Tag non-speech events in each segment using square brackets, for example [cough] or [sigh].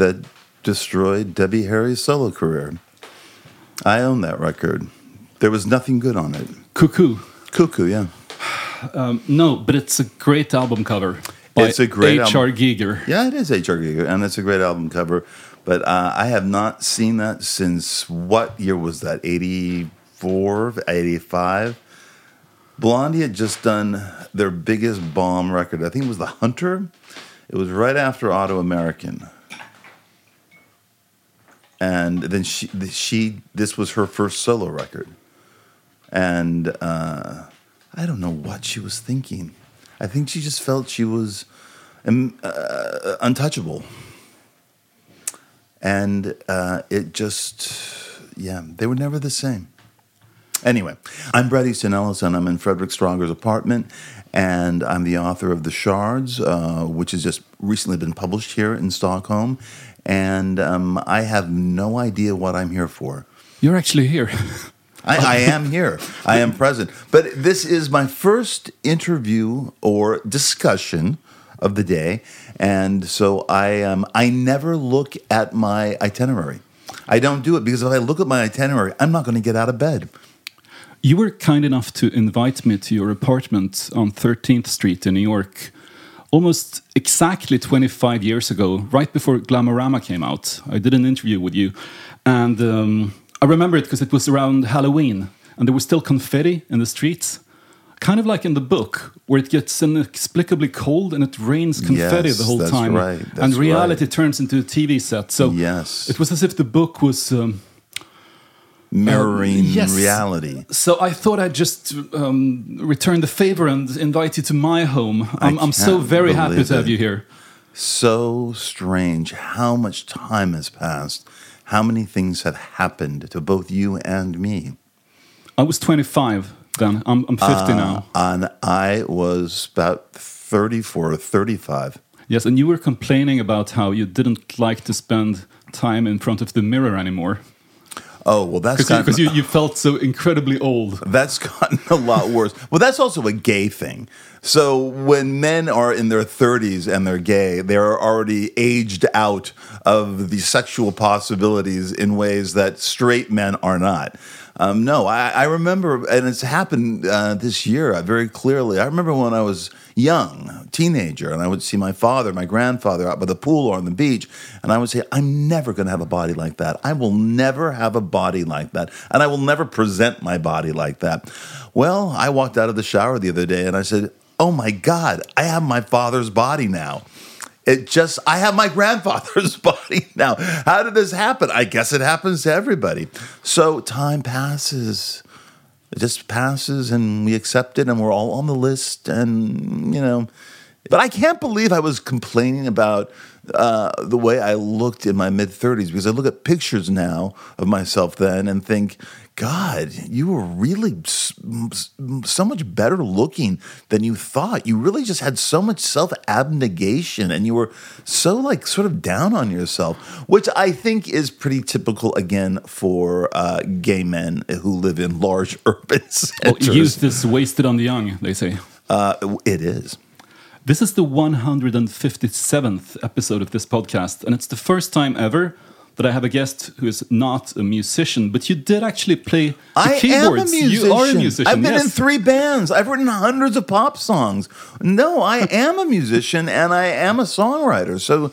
that destroyed Debbie Harry's solo career. I own that record. There was nothing good on it. Cuckoo. Cuckoo, yeah. Um, no, but it's a great album cover by It's a great H.R. album. Giger. Yeah, it is H.R. Giger, and it's a great album cover. But uh, I have not seen that since what year was that? 84, 85? Blondie had just done their biggest bomb record. I think it was The Hunter. It was right after Autoamerican. And then she, she, this was her first solo record. And uh, I don't know what she was thinking. I think she just felt she was um, uh, untouchable. And uh, it just, yeah, they were never the same. Anyway, I'm Bret Easton Ellis, and I'm in Fredrik Strage's apartment, and I'm the author of The Shards, uh, which has just recently been published here in Stockholm. And um, I have no idea what I'm here for. You're actually here. [laughs] I, I am here. I am present. But this is my first interview or discussion of the day, and so I um, I never look at my itinerary. I don't do it because if I look at my itinerary, I'm not going to get out of bed. You were kind enough to invite me to your apartment on 13th Street in New York almost exactly 25 years ago, right before Glamorama came out. I did an interview with you, and um, I remember it because it was around Halloween, and there was still confetti in the streets. Kind of like in the book, where it gets inexplicably cold and it rains confetti Yes, the whole that's time, right, and reality right. turns into a TV set. So Yes. it was as if the book was. Um, Mirroring yes. reality. so I thought I'd just um, return the favor and invite you to my home. I'm, I'm so very happy to have it. you here. So strange how much time has passed. How many things have happened to both you and me. I was 25 then. I'm, I'm 50 Uh, now. And I was about 34 or 35. Yes, and you were complaining about how you didn't like to spend time in front of the mirror anymore Oh, well, that's because you, you felt so incredibly old. that's gotten a lot worse. Well, that's also a gay thing. So when men are in their 30s and they're gay, they're already aged out of the sexual possibilities in ways that straight men are not. Um, no, I, I remember, and it's happened uh, this year uh, very clearly. I remember when I was young, teenager, and I would see my father, my grandfather out by the pool or on the beach, and I would say, I'm never going to have a body like that. I will never have a body like that, and I will never present my body like that. Well, I walked out of the shower the other day and I said, Oh my God, I have my father's body now. It just, I have my grandfather's [laughs] body now. How did this happen? I guess it happens to everybody. So time passes. It just passes and we accept it and we're all on the list and, you know. But I can't believe I was complaining about uh, the way I looked in my mid 30s because I look at pictures now of myself then and think, God, you were really so much better looking than you thought. You really just had so much self abnegation and you were so, like, sort of down on yourself, which I think is pretty typical again for uh, gay men who live in large [laughs] urban Well, centers. youth is wasted on the young, they say. uh, it is. This is the 157th episode of this podcast, and it's the first time ever that I have a guest who is not a musician, but you did actually play the I am a musician. You are a musician. I've been yes. in three bands. I've written hundreds of pop songs. No, I [laughs] am a musician and I am a songwriter. So,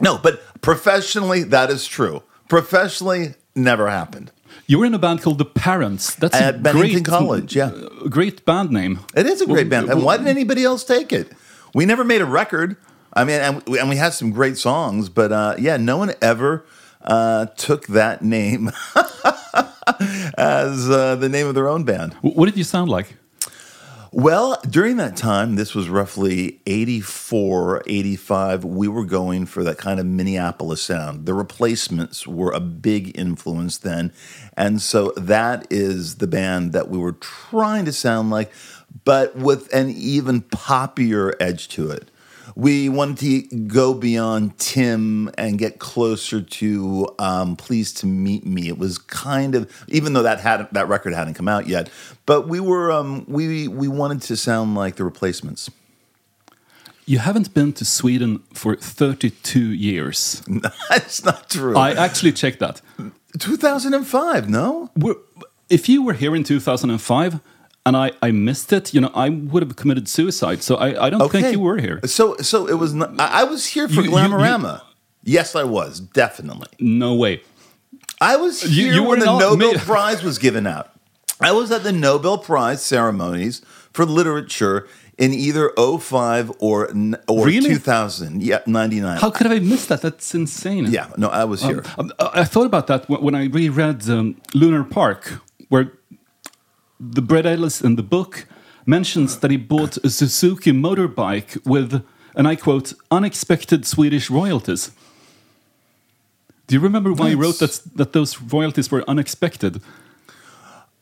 no, but professionally, that is true. Professionally, never happened. You were in a band called The Parents. That's a At Bennington great, College, yeah. great band name. It is a great Well, band. And well- why didn't anybody else take it? We never made a record. I mean, and we, and we had some great songs, but uh, yeah, no one ever uh, took that name [laughs] as uh, the name of their own band. What did you sound like? Well, during that time, this was roughly 84, 85, we were going for that kind of Minneapolis sound. The replacements were a big influence then. And so that is the band that we were trying to sound like, but with an even poppier edge to it. We wanted to go beyond Tim and get closer to um, "Pleased to Meet Me." It was kind of, even though that had that record hadn't come out yet, but we were um, we we wanted to sound like the Replacements. you haven't been to Sweden for 32 years. [laughs] That's not true. I actually checked that. 2005, no? We're, if you were here in 2005 and I, I missed it, you know, I would have committed suicide. So I, I don't think you were here. So so it was not, I was here for You- you- Glamorama. yes, I was, definitely. No way. I was You- here you when were the Nobel me- [laughs] Prize was given out. I was at the Nobel Prize ceremonies for literature in either 05 or or Really? 2000. Yeah, 99. How could I have missed that? That's insane. yeah, no, I was here. Um, I I thought about that when I reread um, Lunar Park, where the Bret Ellis in the book mentions that he bought a Suzuki motorbike with, and I quote, unexpected Swedish royalties. Do you remember why he wrote that, that those royalties were unexpected?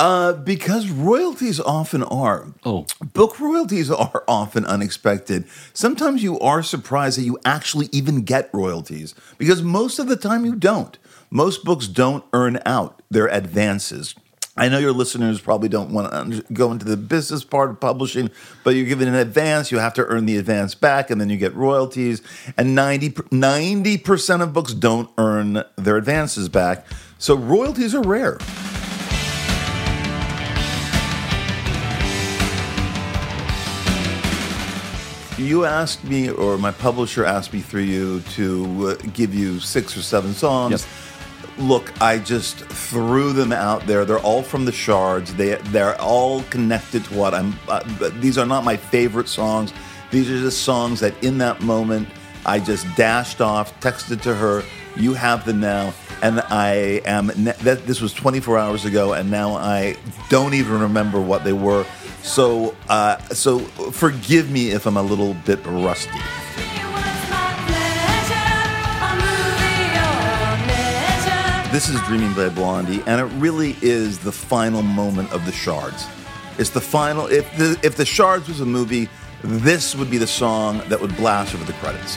Uh, because royalties often are. Oh. Book royalties are often unexpected. Sometimes you are surprised that you actually even get royalties because most of the time you don't. Most books don't earn out their advances. I know your listeners probably don't want to go into the business part of publishing, but you're given an advance, you have to earn the advance back, and then you get royalties. And 90, percent of books don't earn their advances back. So royalties are rare. you asked me, or my publisher asked me through you to uh, give you six or seven songs. Look, I just threw them out there. They're all from the shards. They they're all connected to what I'm. Uh, these are not my favorite songs. These are just songs that in that moment I just dashed off, texted to her. You have them now, and I am. That this was 24 hours ago, and now I don't even remember what they were. So, uh, so forgive me if I'm a little bit rusty. This is Dreaming by Blondie, and it really is the final moment of the Shards. It's the final. If the if the Shards was a movie, this would be the song that would blast over the credits.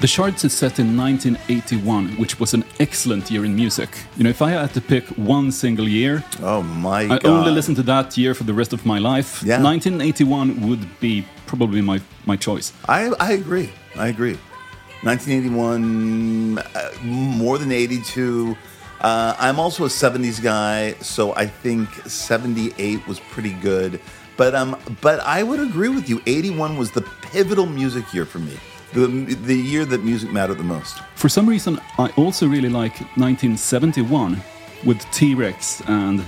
The Shards is set in 1981, which was an excellent year in music. You know, if I had to pick one single year, Oh my I god! only listen to that year for the rest of my life. Yeah. 1981 would be probably my, my choice. I I agree. I agree. 1981, uh, more than 82. Uh, I'm also a 70s guy, so I think 78 was pretty good. But um, but I would agree with you. 81 was the pivotal music year for me. The the year that music mattered the most. For some reason, I also really like 1971 with T Rex and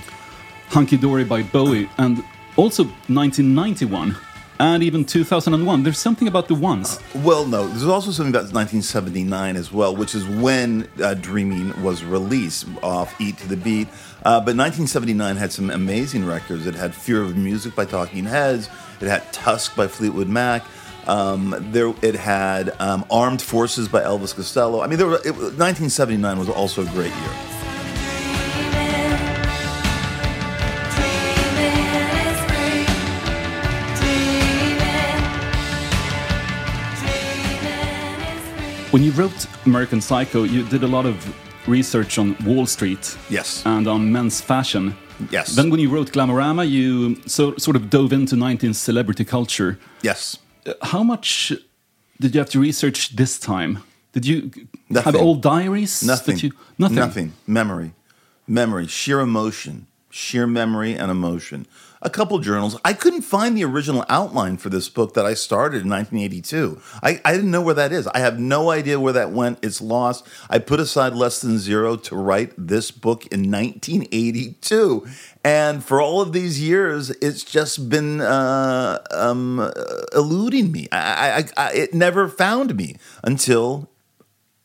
Hunky Dory by Bowie, and also 1991 and even 2001. There's something about the ones. Well, no, there's also something about 1979 as well, which is when uh, Dreaming was released off Eat to the Beat. Uh, but 1979 had some amazing records. It had Fear of Music by Talking Heads, it had Tusk by Fleetwood Mac. Um, there, it had um, Armed Forces by Elvis Costello. I mean, there were, it, 1979 was also a great year. When you wrote American Psycho, you did a lot of research on Wall Street. Yes. And on men's fashion. Yes. Then when you wrote Glamorama, you so, sort of dove into 19th celebrity culture. Yes. How much did you have to research this time? Did you have old diaries? Nothing. You, nothing. Nothing. Memory. Memory. Sheer emotion. Sheer memory and emotion. A couple journals. I couldn't find the original outline for this book that I started in 1982. I, I didn't know where that is. I have no idea where that went. It's lost. I put aside less than zero to write this book in 1982. And for all of these years, it's just been uh, um, uh, eluding me. I, I, I, it never found me until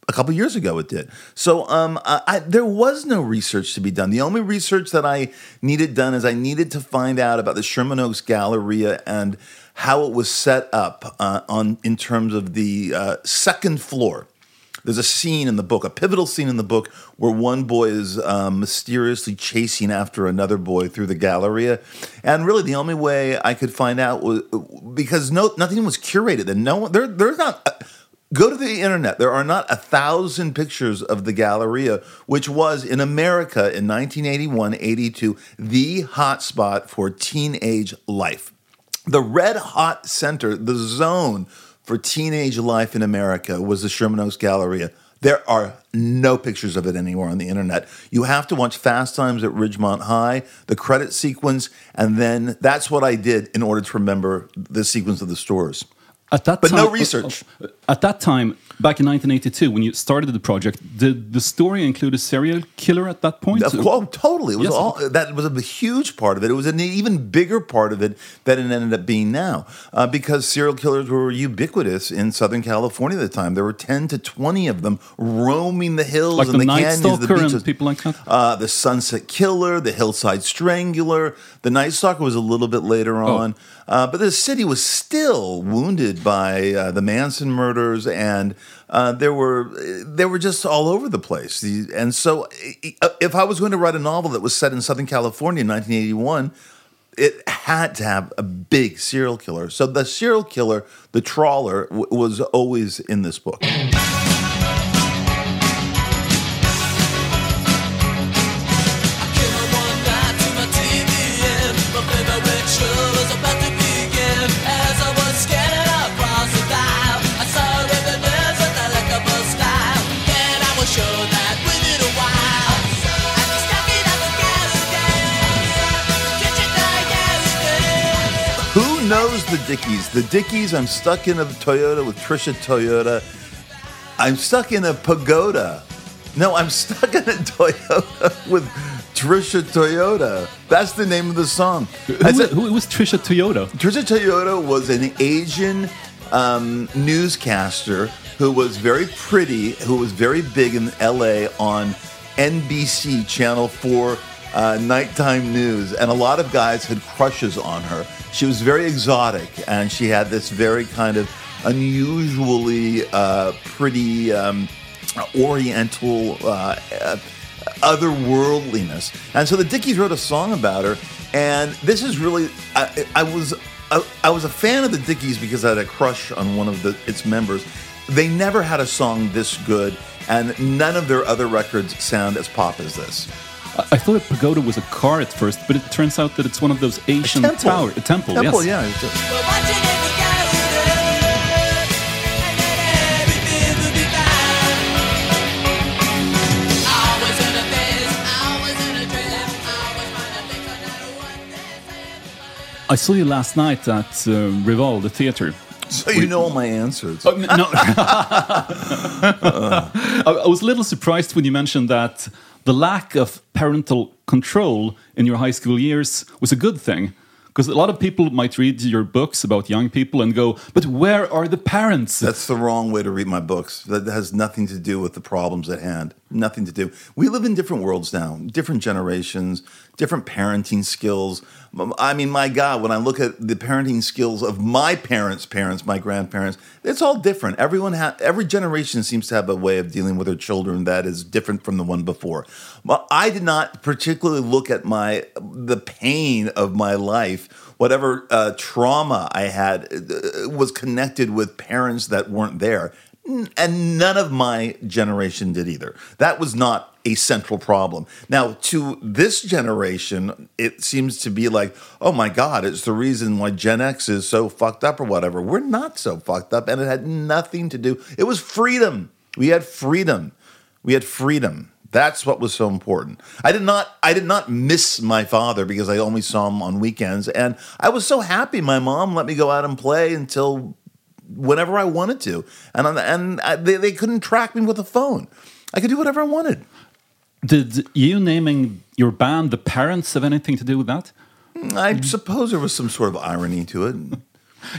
a couple years ago it did. So um, I, I, there was no research to be done. The only research that i needed done is i needed to find out about the sherman oaks galleria and how it was set up uh, on in terms of the uh, second floor. There's a scene in the book, a pivotal scene in the book, where one boy is um, mysteriously chasing after another boy through the Galleria, and really the only way I could find out was because no, nothing was curated, and no one there, there's not. Go to the internet. There are not a thousand pictures of the Galleria, which was in America in 1981 82 the hotspot for teenage life. The red hot center, the zone for teenage life in America was the Sherman Oaks Galleria. There are no pictures of it anywhere on the internet. You have to watch Fast Times at Ridgemont High, the credit sequence, and then that's what I did in order to remember the sequence of the stores. At that But time, no research. At that time, back in 1982, when you started the project, did the story include a serial killer at that point? Oh, totally. It was Yes. all that was a huge part of it. It was an even bigger part of it than it ended up being now, uh, because serial killers were ubiquitous in Southern California at the time. There were ten to twenty of them roaming the hills Like and the the, Night canyons, the Stalker and people like that? Uh, the Sunset Killer, the Hillside Strangler. The Night Stalker was a little bit later Oh. on, uh, but the city was still wounded by uh, the Manson murders, and uh, there were they were just all over the place. And so, if I was going to write a novel that was set in Southern California in 1981. It had to have a big serial killer. So the serial killer, the trawler, w- was always in this book. Dickies? The Dickies, I'm stuck in a Toyota with Trisha Toyota. I'm stuck in a pagoda. No, I'm stuck in a Toyota [laughs] with Trisha Toyota. That's the name of the song. Who, said- who was Trisha Toyota? Trisha Toyota was an Asian um, newscaster who was very pretty, who was very big in LA on NBC Channel 4 uh, nighttime news. And a lot of guys had crushes on her. She was very exotic and she had this very kind of unusually uh, pretty um, oriental. Uh, uh, otherworldliness. And so the Dickies wrote a song about her, and this is really I, I was I, I was a fan of the Dickies because I had a crush on one of the its members. They never had a song this good, and none of their other records sound as pop as this. I, I thought a pagoda was a car at first, but it turns out that it's one of those Asian temple. tower, a temple. Temple, yes. yeah. it's a- I saw you last night at uh, Rival, the theater. So you know my answers. Oh, n- no. I, [laughs] I was a little surprised when you mentioned that the lack of parental control in your high school years was a good thing. Because a lot of people might read your books about young people and go, but where are the parents? That's the wrong way to read my books. That has nothing to do with the problems at hand. Nothing to do. We live in different worlds now, different generations, different parenting skills. I mean, my God, when I look at the parenting skills of my parents' parents, my grandparents, it's all different. Everyone ha- every generation seems to have a way of dealing with their children that is different from the one before. I did not particularly look at my the pain of my life whatever uh, trauma I had uh, was connected with parents that weren't there. And none of my generation did either. That was not a central problem. Now, to this generation, it seems to be like, oh my God, it's the reason why Gen X is so fucked up or whatever. We're not so fucked up, and it had nothing to do. It was freedom. We had freedom. We had freedom. That's what was so important. I did not I did not miss my father because I only saw him on weekends and I was so happy my mom let me go out and play until whenever I wanted to. And and I, they they couldn't track me with a phone. I could do whatever I wanted. Did you naming your band the parents have anything to do with that? Mm, I suppose there was some sort of irony to it. [laughs]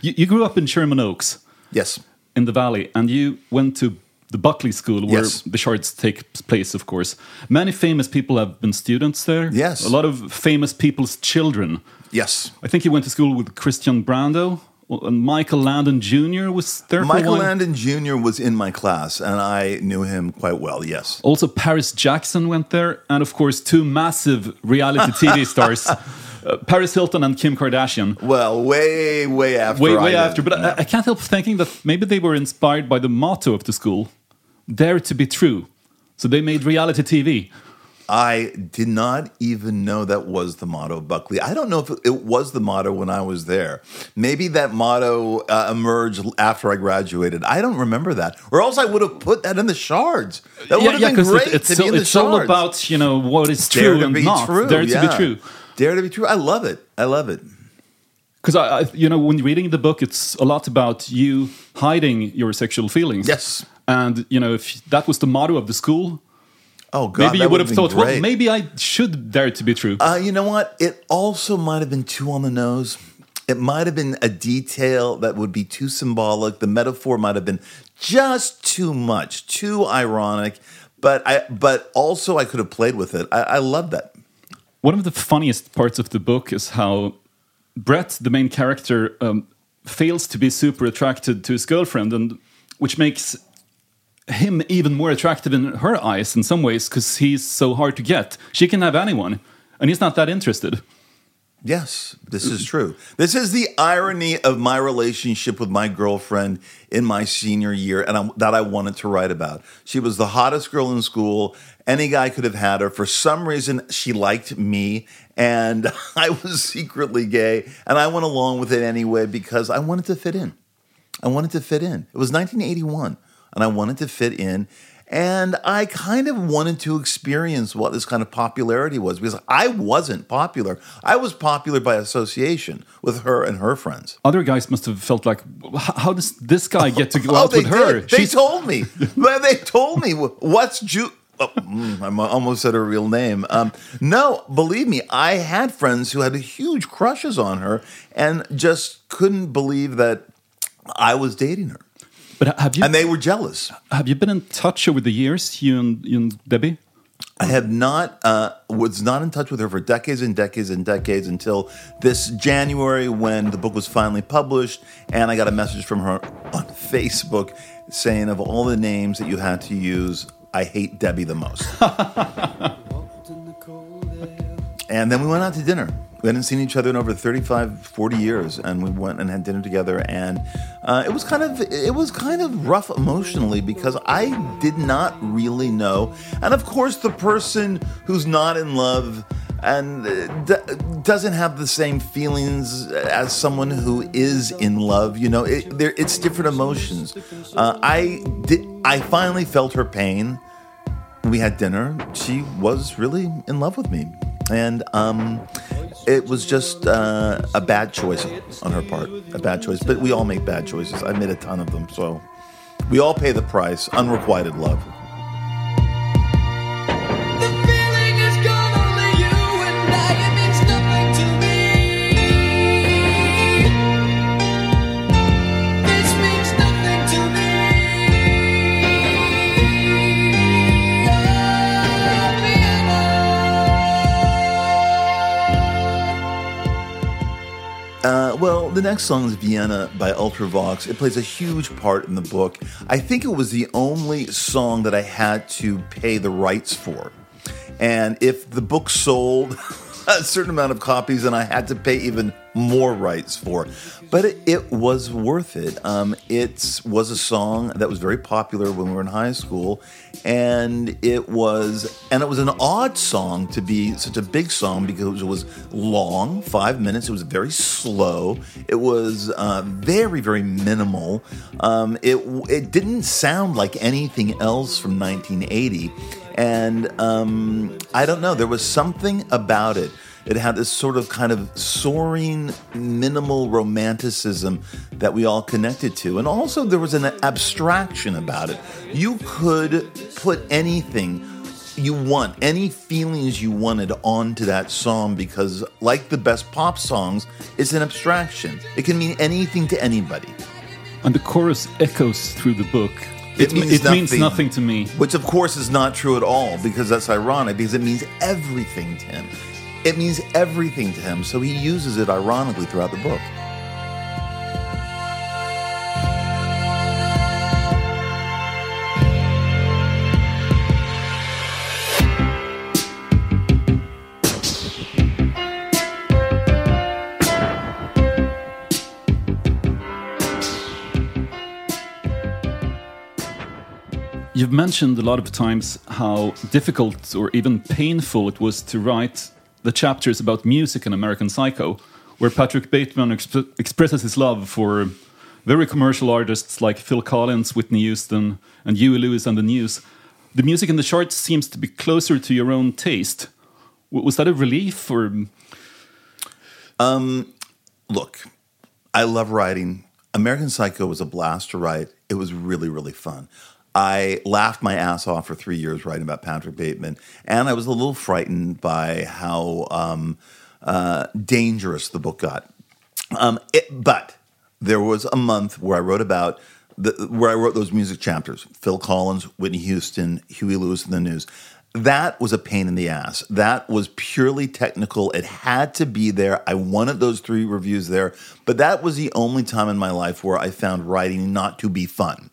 You, you grew up in Sherman Oaks. Yes. In the valley, and you went to the Buckley School, where Yes. the Shards take place, of course. Many famous people have been students there. Yes. A lot of famous people's children. Yes. I think you went to school with Christian Brando, and Michael Landon Jr. was there Michael. Landon Jr. was in my class and I knew him quite well. Yes. Also, Paris Jackson went there, and of course, two massive reality TV [laughs] stars, uh, Paris Hilton and Kim Kardashian. Well, way way after Way, way after, but I, I can't help thinking that maybe they were inspired by the motto of the school, "Dare to be true." So they made reality TV. I did not even know that was the motto of Buckley. I don't know if it was the motto when I was there. Maybe that motto uh, emerged after I graduated. I don't remember that, or else I would have put that in the shards. That would have been great it, it's, to so- be in the it's all about you know what is Dare true to and be not. true. Dare to be true. Dare to be true. I love it. I love it. Because I, I, you know, when reading the book, it's a lot about you hiding your sexual feelings. Yes. and you know, if that was the motto of the school, Oh God, maybe that you would have thought, well, great. maybe I should dare to be true. Uh, you know what? It also might have been too on the nose. It might have been a detail that would be too symbolic. The metaphor might have been just too much, too ironic. But I, but also I could have played with it. I, I love that. One of the funniest parts of the book is how Bret, the main character, um, fails to be super attracted to his girlfriend, and which makes him even more attractive in her eyes in some ways because he's so hard to get. She can have anyone, and he's not that interested. Yes, this is true. This is the irony of my relationship with my girlfriend in my senior year, and I, that I wanted to write about. She was the hottest girl in school. Any guy could have had her. For some reason, she liked me, and [laughs] I was secretly gay, and I went along with it anyway because I wanted to fit in. I wanted to fit in. It was 1981, and I wanted to fit in. And I kind of wanted to experience what this kind of popularity was because I wasn't popular. I was popular by association with her and her friends. Other guys must have felt like, how does this guy get to go [laughs] Oh, out with her? did. They told me. [laughs] They told me what's Ju. Oh, mm, I almost said her real name. Um, no, believe me, I had friends who had huge crushes on her and just couldn't believe that I was dating her, but have you and they were jealous. have you been in touch over the years, you and, you and Debbie? I have not uh, was not in touch with her for decades and decades and decades until this January when the book was finally published, and I got a message from her on Facebook saying, "Of all the names that you had to use, I hate Debbie the most." [laughs] and then we went out to dinner. We hadn't seen each other in over 35, 40 years, and we went and had dinner together. And uh, it was kind of it was kind of rough emotionally because I did not really know. And of course, the person who's not in love and uh, d- doesn't have the same feelings as someone who is in love, you know, it, there, it's different emotions. Uh, I. I finally felt her pain we had dinner. She was really in love with me, and um, it was just uh, a bad choice on her part. A bad choice, but we all make bad choices. I made a ton of them, so we all pay the price. Unrequited love. The next song is Vienna by Ultravox. It plays a huge part in the book. I think it was the only song that I had to pay the rights for. And if the book sold [laughs] a certain amount of copies, and I had to pay even more rights for. But it, it was worth it. Um, it was a song that was very popular when we were in high school, and it was and it was an odd song to be such a big song because it was long, five minutes. It was very slow. It was uh, very very minimal. Um, it it didn't sound like anything else from 1980 and um, I don't know, there was something about it. It had this sort of kind of soaring, minimal romanticism that we all connected to. And also, there was an abstraction about it. You could put anything you want, any feelings you wanted onto that song because, like the best pop songs, it's an abstraction. It can mean anything to anybody. And the chorus echoes through the book. It, means, it means nothing to me. Which, of course, is not true at all because that's ironic because it means everything to him. It means everything to him, so he uses it ironically throughout the book. You've mentioned a lot of times how difficult or even painful it was to write the chapters about music in American Psycho, where Patrick Bateman exp expresses his love for very commercial artists like Phil Collins, Whitney Houston, and Huey Lewis and the News. The music in the Shards seems to be closer to your own taste. W was that a relief or? Um, look, I love writing. American Psycho was a blast to write. It was really, really fun. I laughed my ass off for three years writing about Patrick Bateman, and I was a little frightened by how um, uh, dangerous the book got. Um, it, but there was a month where I wrote about the, where I wrote those music chapters: Phil Collins, Whitney Houston, Huey Lewis, and the News. That was a pain in the ass. That was purely technical. It had to be there. I wanted those three reviews there, but that was the only time in my life where I found writing not to be fun.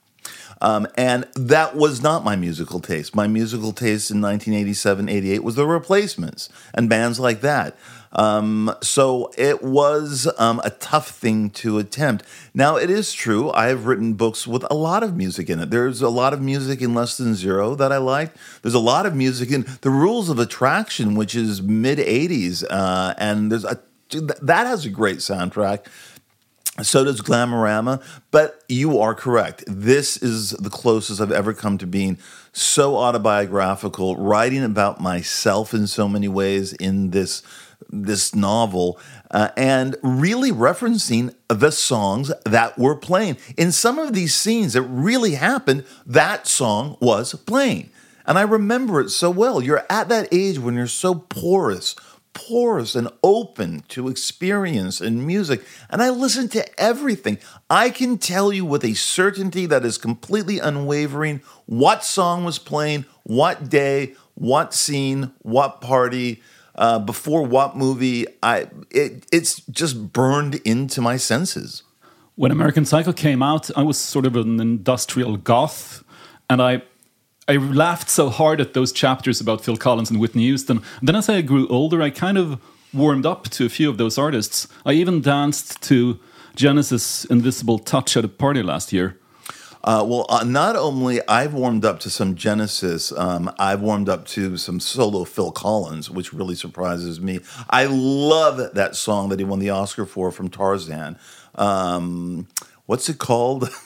Um, and that was not my musical taste. My musical taste in 1987, 88 was the replacements and bands like that. Um, so it was um, a tough thing to attempt. Now, it is true, I have written books with a lot of music in it. There's a lot of music in Less Than Zero that I liked. There's a lot of music in The Rules of Attraction, which is mid 80s. Uh, and there's a that has a great soundtrack. So does Glamorama, but you are correct. This is the closest I've ever come to being so autobiographical, writing about myself in so many ways in this this novel, uh, and really referencing the songs that were playing. In some of these scenes that really happened, that song was playing. And I remember it so well. You're at that age when you're so porous porous and open to experience and music, and I listen to everything. I can tell you with a certainty that is completely unwavering what song was playing, what day, what scene, what party. Uh, before what movie? I it, it's just burned into my senses. When American Psycho came out, I was sort of an industrial goth, and I I laughed so hard at those chapters about Phil Collins and Whitney Houston. And then as I grew older, I kind of warmed up to a few of those artists. I even danced to Genesis Invisible Touch at a party last year. Uh, well, uh, not only I've warmed up to some Genesis, um, I've warmed up to some solo Phil Collins, which really surprises me. I love that song that he won the Oscar for from Tarzan. Um, what's it called? [laughs]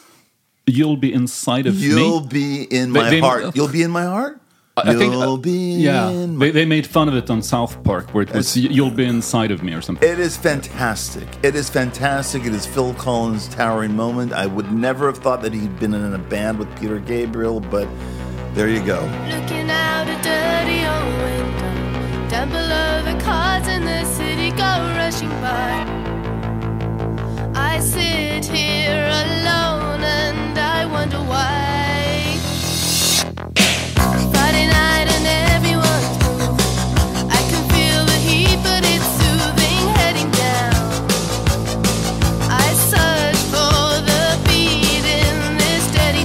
You'll be inside of You'll me. You'll be in my they, heart. You'll be in my heart. I think, You'll uh, be yeah. They, they, made fun of it on South Park, where it was "You'll be inside of me" or something. It is fantastic. It is fantastic. It is Phil Collins' towering moment. I would never have thought that he'd been in a band with Peter Gabriel, but there you go. Looking out a dirty old window, down below the cars in the city go rushing by. I sit here alone and I wonder why. Friday night and everyone's. I can feel the heat, but it's soothing heading down. I search for the beat in this steady.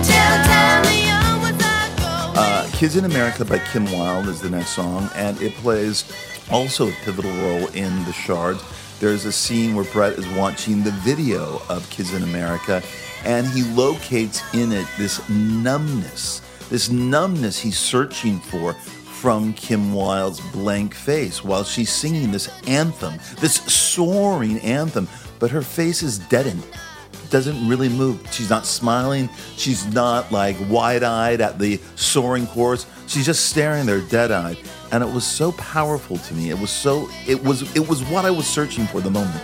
Oh, uh, Kids in America by Kim Wilde is the next song, and it plays also a pivotal role in the shards there's a scene where Bret is watching the video of Kids in America, and he locates in it this numbness, this numbness he's searching for from Kim Wilde's blank face while she's singing this anthem, this soaring anthem, but her face is deadened doesn't really move. She's not smiling. She's not like wide eyed at the soaring chorus. She's just staring there, dead eyed. And it was so powerful to me. It was so, it was, it was what I was searching for the moment.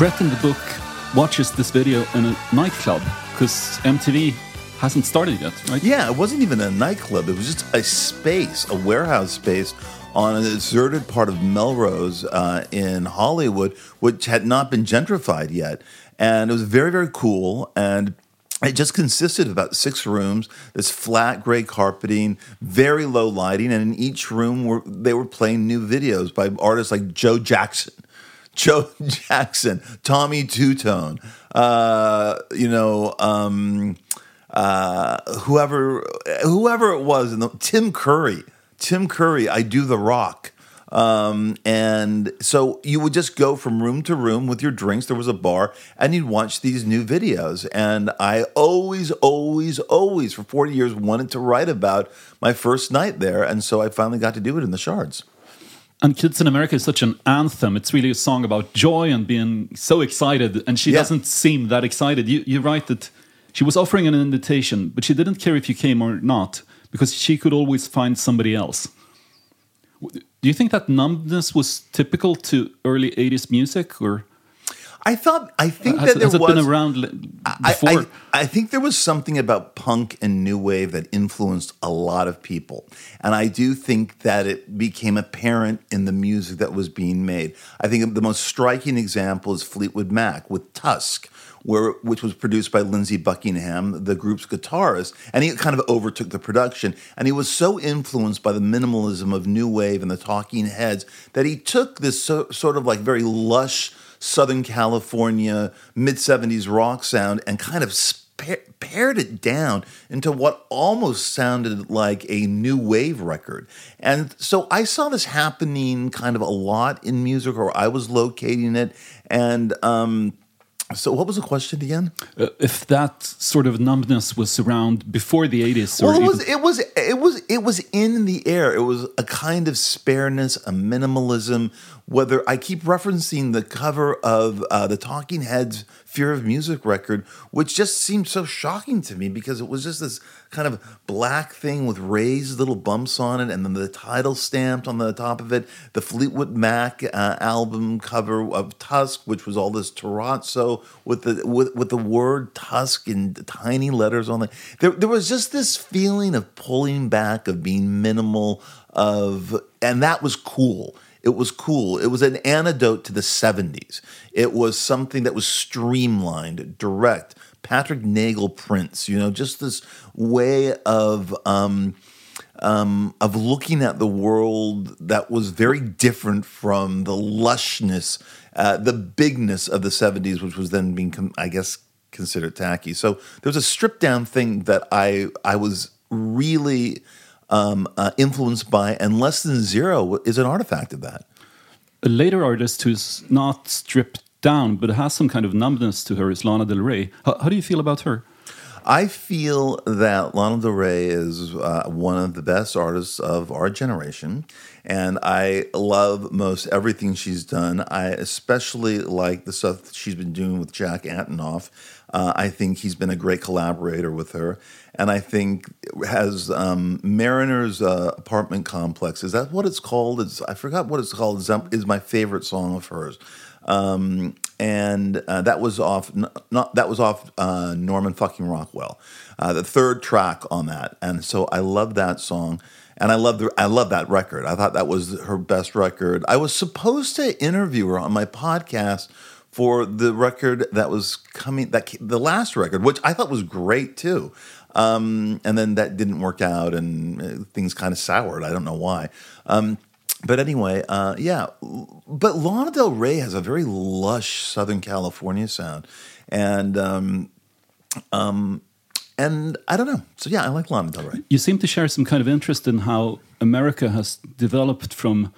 Bret in the book watches this video in a nightclub because MTV hasn't started yet, right? Yeah, it wasn't even a nightclub. It was just a space, a warehouse space on a deserted part of Melrose uh, in Hollywood, which had not been gentrified yet. And it was very, very cool. And it just consisted of about six rooms, this flat gray carpeting, very low lighting, and in each room were they were playing new videos by artists like Joe Jackson, Joe Jackson, Tommy Tutone, uh, you know, um, uh, whoever whoever it was, and Tim Curry, Tim Curry, I do the rock. Um, and so you would just go from room to room with your drinks. There was a bar, and you'd watch these new videos. And I always, always, always, for 40 years, wanted to write about my first night there. And so I finally got to do it in the Shards. And Kids in America is such an anthem. It's really a song about joy and being so excited. And she Yeah. doesn't seem that excited. You, you write that she was offering an invitation, but she didn't care if you came or not because she could always find somebody else. Do you think that numbness was typical to early 80s music? Or I thought, I think has, that there has was. been around l- I, before? I, I think there was something about punk and new wave that influenced a lot of people. And I do think that it became apparent in the music that was being made. I think the most striking example is Fleetwood Mac with Tusk, where which was produced by Lindsey Buckingham, the group's guitarist, and he kind of overtook the production. And he was so influenced by the minimalism of new wave and the Talking Heads that he took this so, sort of like very lush Southern California mid 70s rock sound and kind of spa- pared it down into what almost sounded like a new wave record. And so I saw this happening kind of a lot in music, or I was locating it. And, um, So, what was the question again? Uh, if that sort of numbness was around before the 80s, Well, it was it was it was it was in the air. It was a kind of spareness, a minimalism. Whether I keep referencing the cover of uh, the Talking Heads' "Fear of Music" record, which just seemed so shocking to me because it was just this kind of black thing with raised little bumps on it, and then the title stamped on the top of it. The Fleetwood Mac uh, album cover of Tusk, which was all this terrazzo with the with, with the word Tusk in tiny letters on it. There, there was just this feeling of pulling back, of being minimal, of and that was cool. It was cool. It was an antidote to the 70s. It was something that was streamlined, direct. Patrick Nagel prints, you know, just this way of um, um, of looking at the world that was very different from the lushness, uh, the bigness of the 70s, which was then being, I guess, considered tacky. So there was a stripped down thing that I I was really um, uh, influenced by, and Less Than Zero is an artifact of that. a later artist who's not stripped down but has some kind of numbness to her is Lana Del Rey. How, how do you feel about her? I feel that Lana Del Rey is uh, one of the best artists of our generation, and I love most everything she's done. I especially like the stuff she's been doing with Jack Antonoff. Uh, I think he's been a great collaborator with her, and I think has um, Mariner's uh, apartment complex. Is that what it's called? It's, I forgot what it's called. Is, is my favorite song of hers um, and uh, that was off not that was off uh, Norman fucking Rockwell, uh, the third track on that, and so I love that song, and I love the I love that record. I thought that was her best record. I was supposed to interview her on my podcast for the record that was coming that the last record, which I thought was great too. Um, and then that didn't work out, and uh, things kind of soured. I don't know why. Um, but anyway, uh, yeah. But Lana Del Rey has a very lush Southern California sound, and um, um, and I don't know. So yeah, I like Lana Del Rey. You seem to share some kind of interest in how America has developed from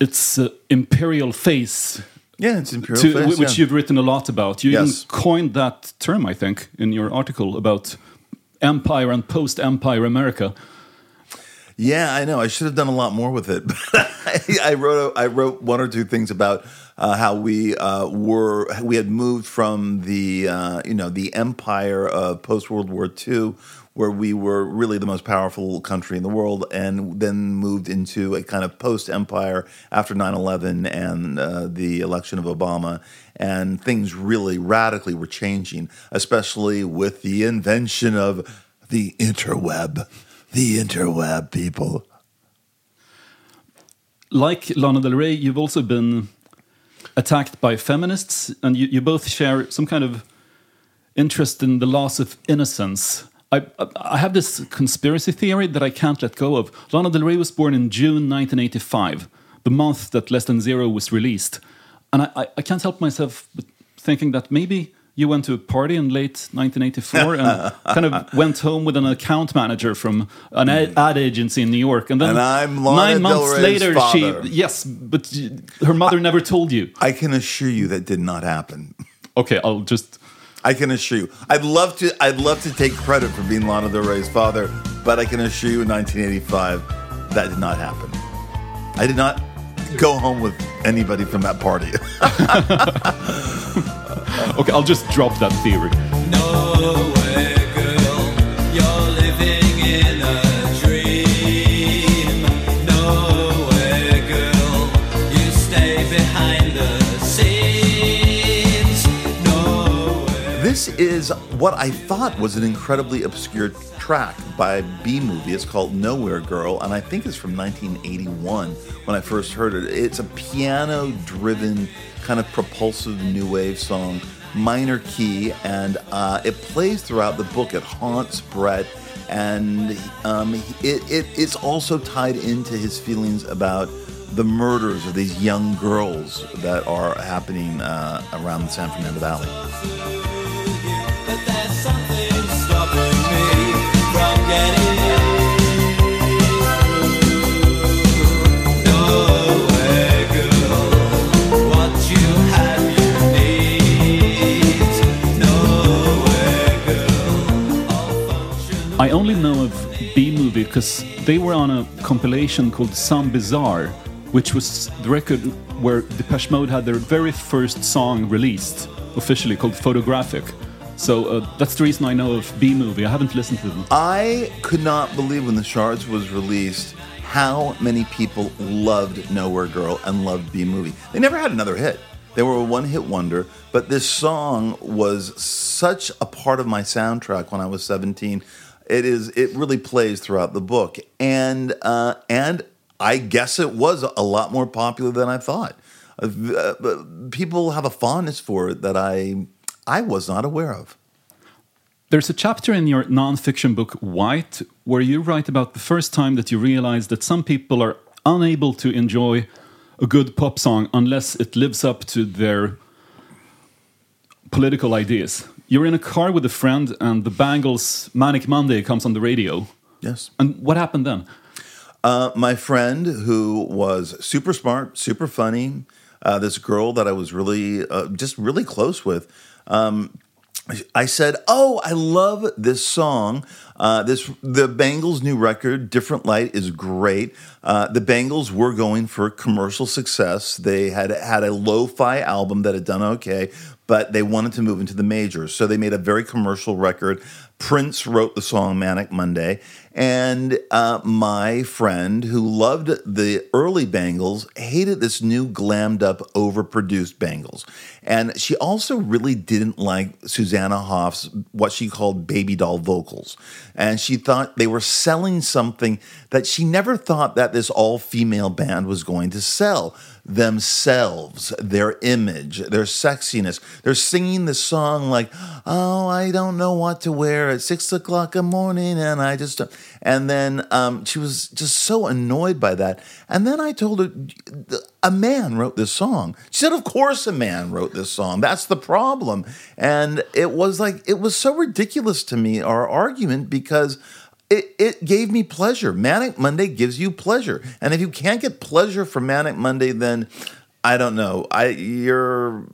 its uh, imperial phase. Yeah, it's imperial to, phase, which yeah. you've written a lot about. You Yes. even coined that term, I think, in your article about empire and post-empire America. Yeah, I know. I should have done a lot more with it. [laughs] I, I wrote a, I wrote one or two things about uh, how we uh, were we had moved from the uh, you know the empire of post World War II, where we were really the most powerful country in the world, and then moved into a kind of post empire after 9-11 and uh, the election of Obama, and things really radically were changing, especially with the invention of the interweb. The interweb, people. Like Lana Del Rey, you've also been attacked by feminists, and you, you both share some kind of interest in the loss of innocence. I, I- have this conspiracy theory that I can't let go of. Lana Del Rey was born in June 1985, the month that Less Than Zero was released. And I, I, I can't help myself thinking that maybe you went to a party in late 1984 and [laughs] kind of went home with an account manager from an ad, ad agency in New York. And then And I'm Lana nine months later, father. she yes, but her mother never told you. I can assure you that did not happen. Okay, I'll just. I can assure you. I'd love to. I'd love to take credit for being Lana Del Rey's father, but I can assure you, in 1985, that did not happen. I did not go home with anybody from that party. [laughs] [laughs] Okay, I'll just drop that theory. This is what I thought was an incredibly obscure track by B Movie. It's called Nowhere Girl, and I think it's from 1981 when I first heard it. It's a piano driven, kind of propulsive new wave song, minor key, and uh, it plays throughout the book. It haunts Bret, and um, it, it, it's also tied into his feelings about the murders of these young girls that are happening uh, around the San Fernando Valley. I only know of B Movie because they were on a compilation called Some Bizzare, which was the record where Depeche Mode had their very first song released, officially called Photographic. So uh, that's the reason I know of B Movie. I haven't listened to them. I could not believe when the Shards was released how many people loved Nowhere Girl and loved B Movie. They never had another hit. They were a one hit wonder, but this song was such a part of my soundtrack when I was 17. It is it really plays throughout the book. And uh, and I guess it was a lot more popular than I thought. Uh, uh, people have a fondness for it that I I was not aware of. There's a chapter in your nonfiction book, White, where you write about the first time that you realize that some people are unable to enjoy a good pop song unless it lives up to their political ideas. You're in a car with a friend, and the Bangles' Manic Monday comes on the radio. Yes. And what happened then? Uh, my friend, who was super smart, super funny, uh, this girl that I was really, uh, just really close with, um, I said, "Oh, I love this song. Uh, this the Bangles' new record, Different Light, is great. Uh, the Bangles were going for commercial success. They had had a lo-fi album that had done okay, but they wanted to move into the majors, so they made a very commercial record. Prince wrote the song Manic Monday, and uh, my friend who loved the early Bangles hated this new glammed up, overproduced Bangles. And she also really didn't like Susanna Hoffs, what she called baby doll vocals. And she thought they were selling something that she never thought that this all female band was going to sell themselves, their image, their sexiness. They're singing the song like, "Oh, I don't know what to wear at six o'clock in the morning," and I just, and then um, she was just so annoyed by that. And then I told her, a man wrote this song. She said, "Of course, a man wrote this song. That's the problem." And it was like it was so ridiculous to me our argument because it, it gave me pleasure. Manic Monday gives you pleasure. And if you can't get pleasure from Manic Monday, then I don't know. I you're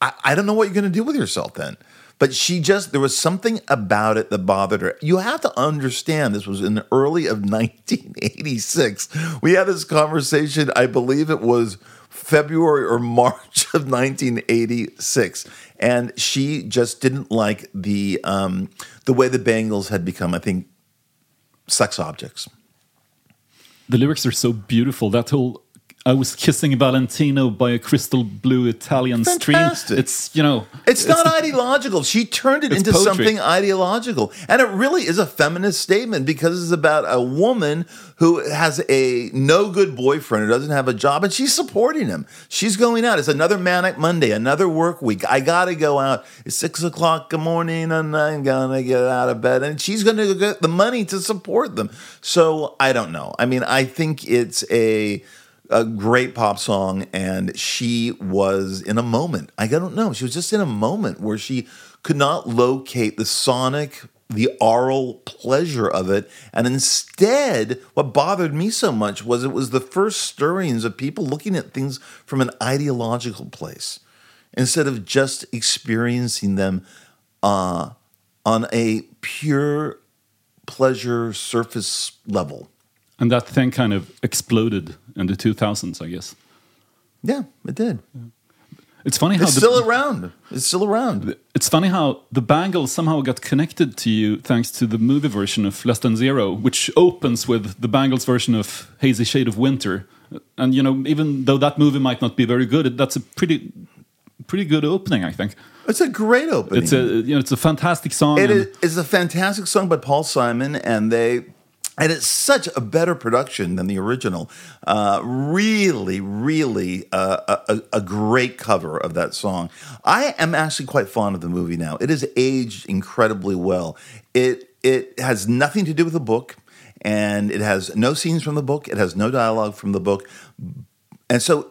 I, I don't know what you're gonna do with yourself then. But she just there was something about it that bothered her. You have to understand this was in the early of 1986. We had this conversation, I believe it was February or [laughs] March of 1986, and she just didn't like the um, the way the Bangles had become. I think sex objects. The lyrics are so beautiful. That whole I was kissing Valentino by a crystal blue Italian Fantastic. stream. It's you know, It's not ideological. She turned it into poetry. something ideological. And it really is a feminist statement because it's about a woman who has a no good boyfriend who doesn't have a job and she's supporting him. She's going out. It's another manic Monday, another work week. I got to go out. It's six o'clock in the morning and I'm going to get out of bed. And she's going to get the money to support them. So I don't know. I mean, I think it's a a great pop song and she was in a moment i don't know she was just in a moment where she could not locate the sonic the aural pleasure of it and instead what bothered me so much was it was the first stirrings of people looking at things from an ideological place instead of just experiencing them uh, on a pure pleasure surface level and that thing kind of exploded in the 2000s, I guess. yeah it did It's funny how It's the, still around. It's still around. It's funny how the Bangles somehow got connected to you thanks to the movie version of Less Than Zero, which opens with the Bangles version of Hazy Shade of Winter. And you know, even though that movie might not be very good, that's a pretty, pretty good opening, I think. It's a great opening. It's a you know, it's a fantastic song. It is it's a fantastic song by Paul Simon, and they and it's such a better production than the original. Uh, really, really uh, a, a, great cover of that song. I am actually quite fond of the movie now. It has aged incredibly well. It it has nothing to do with the book, and it has no scenes from the book. It has no dialogue from the book, and so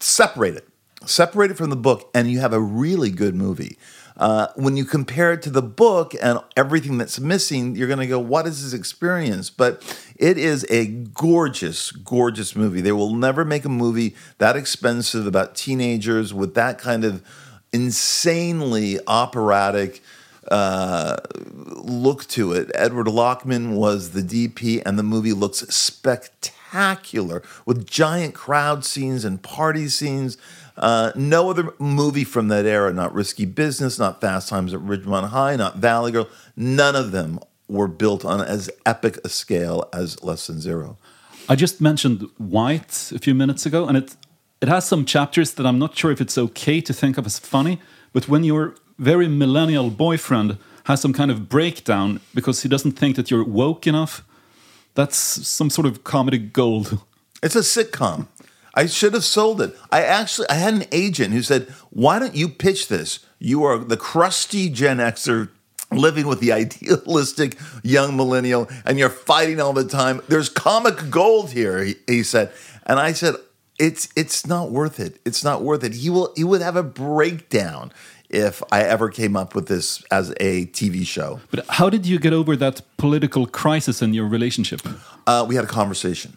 separate it, separate it from the book, and you have a really good movie. Uh, when you compare it to the book and everything that's missing, you're going to go, "What is this experience?" But it is a gorgeous, gorgeous movie. They will never make a movie that expensive about teenagers with that kind of insanely operatic uh, look to it. Edward Lachman was the DP, and the movie looks spectacular with giant crowd scenes and party scenes. Uh, no other movie from that era, not Risky Business, not Fast Times at Ridgemont High, not Valley Girl, none of them were built on as epic a scale as Less Than Zero. I just mentioned White a few minutes ago, and it it has some chapters that I'm not sure if it's okay to think of as funny. But when your very millennial boyfriend has some kind of breakdown because he doesn't think that you're woke enough, that's some sort of comedy gold. It's a sitcom. I should have sold it. I actually I had an agent who said, "Why don't you pitch this? You are the crusty Gen Xer living with the [laughs] idealistic young millennial and you're fighting all the time. There's comic gold here." He, he said. And I said, "It's it's not worth it. It's not worth it. He will he would have a breakdown." If I ever came up with this as a TV show, But how did you get over that political crisis in your relationship? uh, we had a conversation.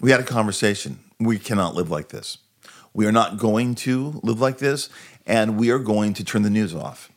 We had a conversation. We cannot live like this. We are not going to live like this, and we are going to turn the news off.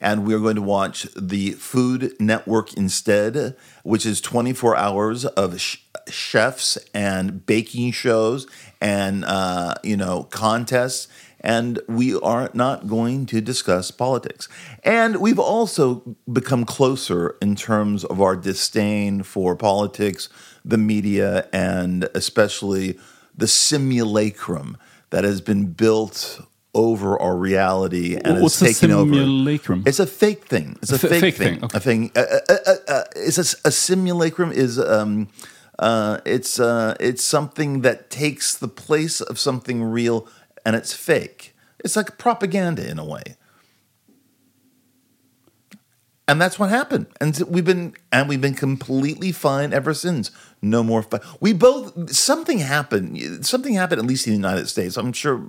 And we are going to watch the Food Network instead, which is 24 hours of sh- chefs and baking shows and uh, you know contests. And we are not going to discuss politics. And we've also become closer in terms of our disdain for politics, the media, and especially the simulacrum that has been built over our reality and What's is a taken over. simulacrum? It's a fake thing. It's a fake, fake thing. thing, okay. A thing. Uh, uh, uh, uh, it's a, a simulacrum is um, uh, it's uh, it's something that takes the place of something real and it's fake. It's like propaganda in a way. And that's what happened. And we've been and we've been completely fine ever since. No more fi- We both something happened. Something happened at least in the United States. I'm sure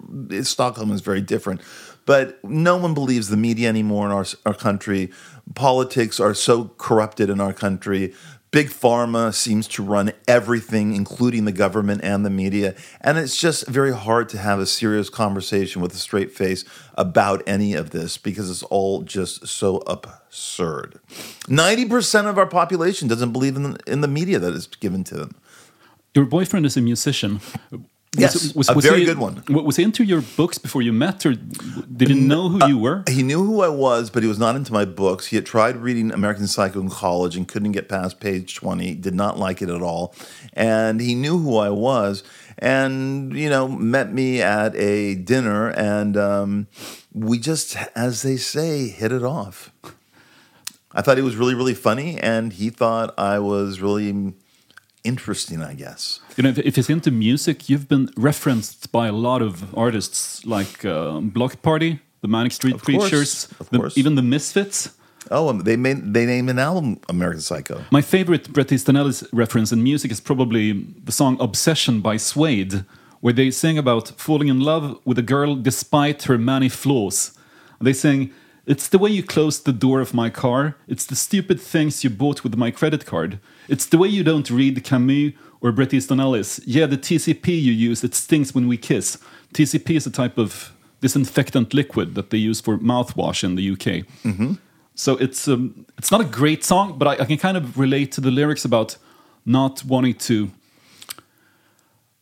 Stockholm is very different. But no one believes the media anymore in our our country. Politics are so corrupted in our country. Big pharma seems to run everything, including the government and the media. And it's just very hard to have a serious conversation with a straight face about any of this because it's all just so absurd. 90% of our population doesn't believe in the, in the media that is given to them. Your boyfriend is a musician. Yes, a very good one. w- Was he into your books before you met, or did he know who you were? He knew who I was, but he was not into my books. He had tried reading American Psycho in college and couldn't get past page 20, did not like it at all. And he knew who I was and, you know, met me at a dinner and um, we just, as they say, hit it off. I thought he was really, really funny and he thought I was really interesting, I guess. You know, if, if he's into music, you've been referenced by a lot of artists like uh, Bloc Party, the Manic Street Of course, Preachers, of the- course. even the Misfits. Oh, they made they named an album American Psycho. My favorite Bret Easton Ellis reference in music is probably the song Obsession by Suede, where they sing about falling in love with a girl despite her many flaws. They sing, It's the way you closed the door of my car. It's the stupid things you bought with my credit card. It's the way you don't read Camus or Bret Easton Ellis. Yeah, the TCP you use, it stings when we kiss. TCP is a type of disinfectant liquid that they use for mouthwash in the UK. So it's um, it's not a great song, but I, I can kind of relate to the lyrics about not wanting to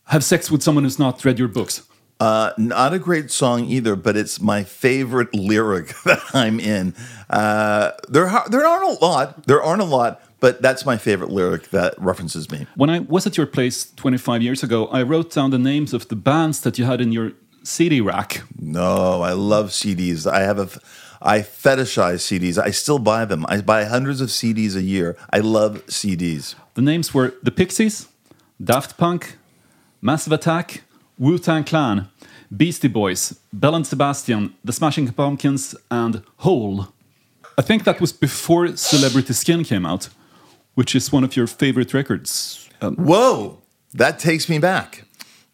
have sex with someone who's not read your books. Uh, not a great song either, but it's my favorite lyric [laughs] that I'm in. Uh, there, there aren't a lot. There aren't a lot, but that's my favorite lyric that references me. When I was at your place 25 years ago, I wrote down the names of the bands that you had in your CD rack. No, I love CDs. I have a, I fetishize CDs. I still buy them. I buy hundreds of CDs a year. I love CDs. The names were The Pixies, Daft Punk, Massive Attack, Wu Tang Clan, Beastie Boys, Bell and Sebastian, The Smashing Pumpkins, and Hole. I think that was before Celebrity Skin came out, which is one of your favorite records. Um, Whoa, that takes me back.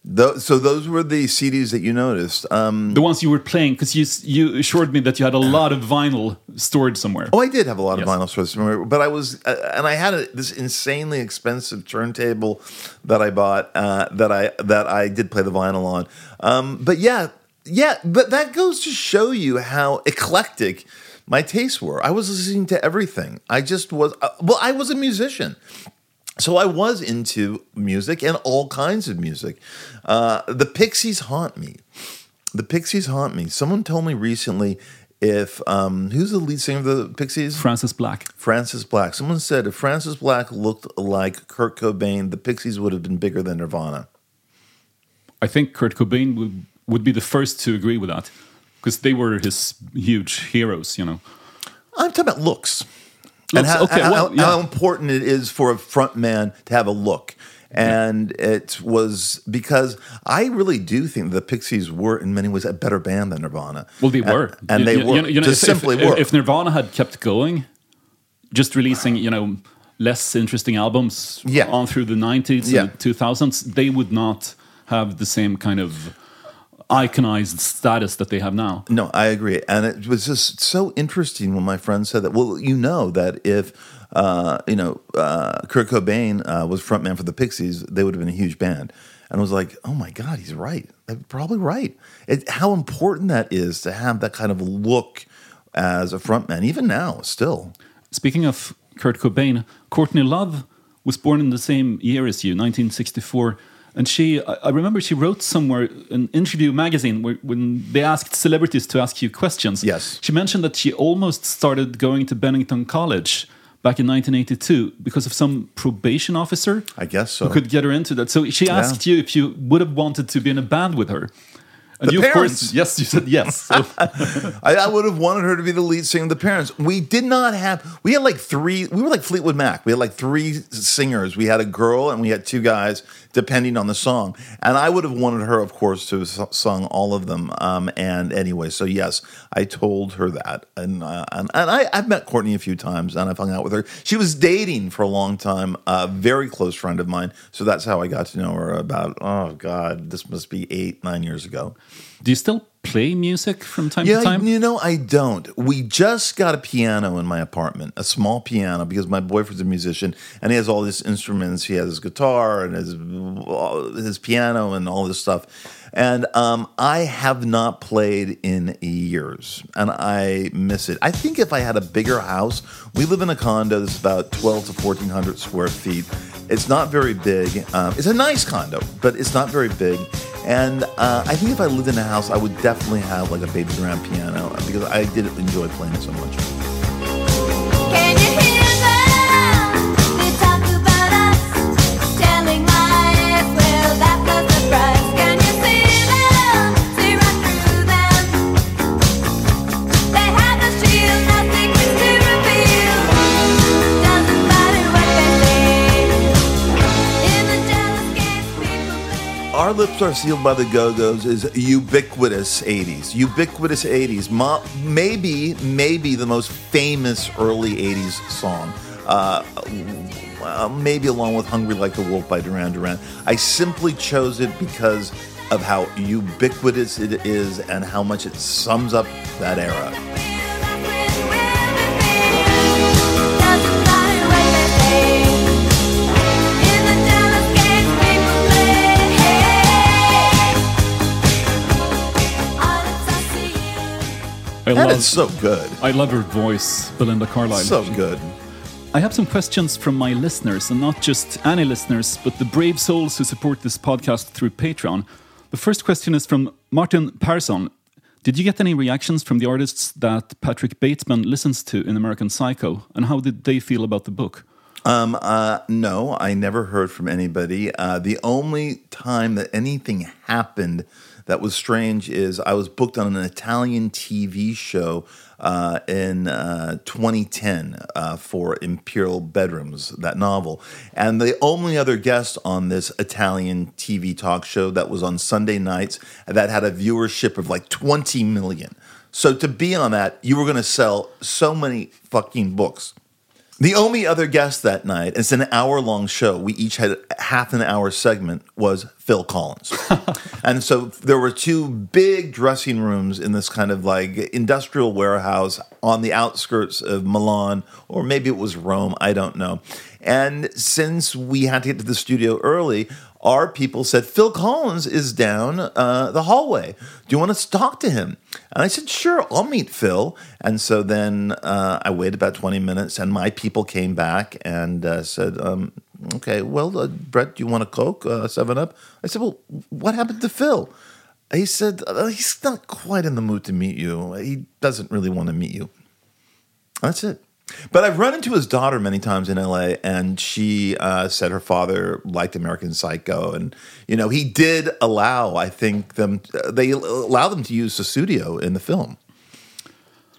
Tho- so those were the CDs that you noticed. Um, the ones you were playing, because you, you assured me that you had a lot of vinyl stored somewhere. Oh, I did have a lot Yes. of vinyl stored somewhere. but I was, uh, and I had a, this insanely expensive turntable that I bought uh, that I that I did play the vinyl on. Um, but yeah, yeah, but that goes to show you how eclectic my tastes were. I was listening to everything. I just was, uh, well, I was a musician. So I was into music and all kinds of music. Uh, the Pixies haunt me. The Pixies haunt me. Someone told me recently if um, who's the lead singer of the Pixies? Francis Black. Francis Black. Someone said if Francis Black looked like Kurt Cobain, the Pixies would have been bigger than Nirvana. I think Kurt Cobain would, would be the first to agree with that because they were his huge heroes, you know. I'm talking about looks. and how, okay, how, well, yeah. how important it is for a front man to have a look. And it was because I really do think the Pixies were, in many ways, a better band than Nirvana. Well, they were, and they you- were you know- you know, just if- simply if, were. If Nirvana had kept going, just releasing, you know, less interesting albums Yeah. on through the nineties Yeah. and two thousands, they would not have the same kind of iconized status that they have now. No, I agree. And it was just so interesting when my friend said that. Well, you know that if uh, you know uh, Kurt Cobain uh, was frontman for the Pixies, they would have been a huge band. And I was like, oh my god, he's right. They're probably right. It, how important that is to have that kind of look as a frontman, even now, still. Speaking of Kurt Cobain, Courtney Love was born in the same year as you, 1964. And she, I remember she wrote somewhere, an interview magazine, where, when they asked celebrities to ask you questions. Yes. She mentioned that she almost started going to Bennington College back in 1982 because of some probation officer I guess so. who could get her into that. So she asked you if you would have wanted to be in a band with her. And The you, of parents. course, yes, you said yes. [laughs] So I, I would have wanted her to be the lead singer of the parents. We did not have. We had like three. We were like Fleetwood Mac. We had like three singers. We had a girl and we had two guys, depending on the song. And I would have wanted her, of course, to have sung all of them. Um, and anyway, so yes, I told her that. And uh, and, and I, I've met Courtney a few times and I've hung out with her. She was dating for a long time, a very close friend of mine. So that's how I got to know her. About oh god, this must be eight nine years ago. Do you still play music from time Yeah, to time? Yeah, you know, I don't. We just got a piano in my apartment, a small piano, because my boyfriend's a musician and he has all these instruments. He has his guitar and his his piano and all this stuff. And um, I have not played in years, and I miss it. I think if I had a bigger house, we live in a condo that's about twelve to fourteen hundred square feet. It's not very big. Um, it's a nice condo, but it's not very big. And uh, I think if I lived in a house, I would definitely have like a baby grand piano because I did enjoy playing it so much. Our Lips Are Sealed by the Go-Go's is ubiquitous 80s. Ubiquitous 80s. Mo- maybe, maybe the most famous early 80s song. Uh, well, maybe along with Hungry Like the Wolf by Duran Duran. I simply chose it because of how ubiquitous it is and how much it sums up that era. I And love, it's so good. I love her voice, Belinda Carlisle. So good. I have some questions from my listeners, and not just any listeners, but the brave souls who support this podcast through Patreon. The first question is from Martin Parson. Did you get any reactions from the artists that Patrick Bateman listens to in American Psycho, and how did they feel about the book? Um, uh, no, I never heard from anybody. Uh, the only time that anything happened that was strange is I was booked on an Italian TV show uh, in uh, 2010 uh, for Imperial Bedrooms, that novel. And the only other guest on this Italian TV talk show that was on Sunday nights that had a viewership of like 20 million. So to be on that, you were going to sell so many fucking books. The only other guest that night, it's an hour long show. We each had a half an hour segment, was Phil Collins. [laughs] and so there were two big dressing rooms in this kind of like industrial warehouse on the outskirts of Milan, or maybe it was Rome, I don't know. And since we had to get to the studio early, our people said, Phil Collins is down uh, the hallway. Do you want to talk to him? And I said, Sure, I'll meet Phil. And so then uh, I waited about 20 minutes, and my people came back and uh, said, um, Okay, well, uh, Bret, do you want a Coke, uh, 7 Up? I said, Well, what happened to Phil? He said, uh, He's not quite in the mood to meet you. He doesn't really want to meet you. That's it. But I've run into his daughter many times in LA, and she uh, said her father liked American Psycho, and you know he did allow, I think them they allow them to use the studio in the film,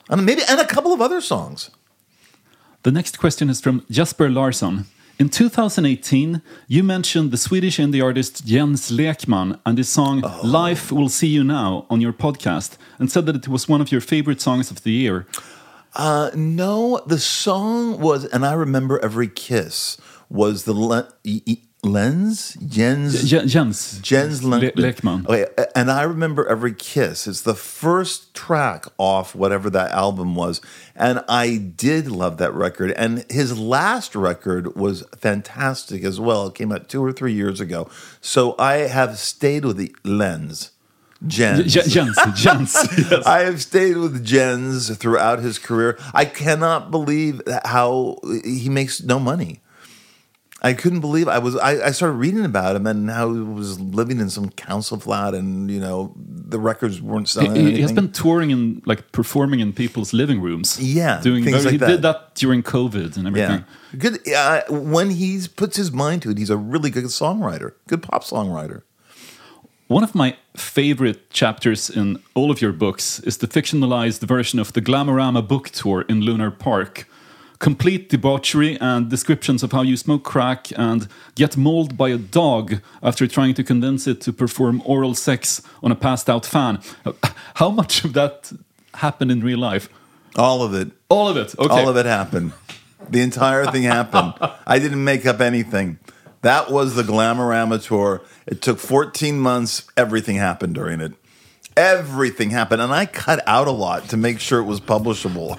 and maybe and a couple of other songs. The next question is from Jasper Larsson. In 2018, you mentioned the Swedish indie artist Jens Lekman and his song Life Will See You Now on your podcast and said that it was one of your favorite songs of the year. Uh, no, the song was, and I remember every kiss was the le- e- e- lens Jens J- Jens. Jens Le- Le- Lekman. Okay, and I remember every kiss. It's the first track off whatever that album was, and I did love that record. And his last record was fantastic as well. It came out two or three years ago. So I have stayed with the lens. Jens. J- Jens. Jens. [laughs] Yes. I have stayed with Jens throughout his career. I cannot believe how he makes no money. I couldn't believe I was. I, I started reading about him and how he was living in some council flat, and you know the records weren't selling. he has anything. been touring and like performing in people's living rooms. Yeah, doing things very, like he that. did that during COVID and everything. yeah, good. Uh, when he puts his mind to it, he's a really good songwriter, good pop songwriter. One of my favorite chapters in all of your books is the fictionalized version of the Glamorama book tour in Lunar Park. Complete debauchery and descriptions of how you smoke crack and get mauled by a dog after trying to convince it to perform oral sex on a passed out fan. [laughs] How much of that happened in real life? All of it. All of it. Okay. All of it happened. The entire thing happened. I didn't make up anything. That was the Glamorama tour. It took 14 months. Everything happened during it. Everything happened. And I cut out a lot to make sure it was publishable.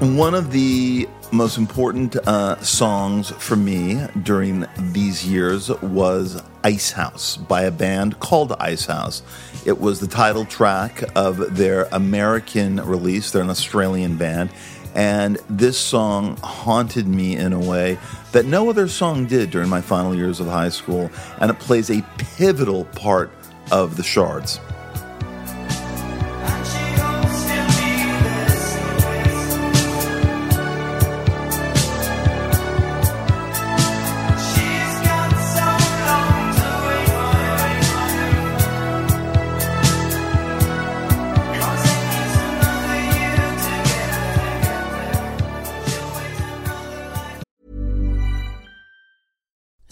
[laughs] One of the most important uh, songs for me during these years was Icehouse by a band called Icehouse. It was the title track of their American release. They're an Australian band. And this song haunted me in a way that no other song did during my final years of high school. And it plays a pivotal part of the shards.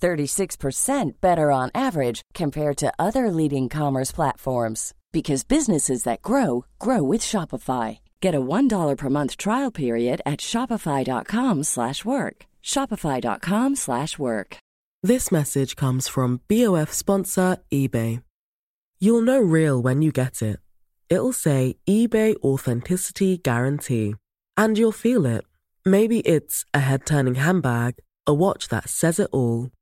36% better on average compared to other leading commerce platforms because businesses that grow grow with Shopify. Get a $1 per month trial period at shopify.com/work. shopify.com/work. This message comes from BOF sponsor eBay. You'll know real when you get it. It'll say eBay Authenticity Guarantee. And you'll feel it. Maybe it's a head turning handbag, a watch that says it all,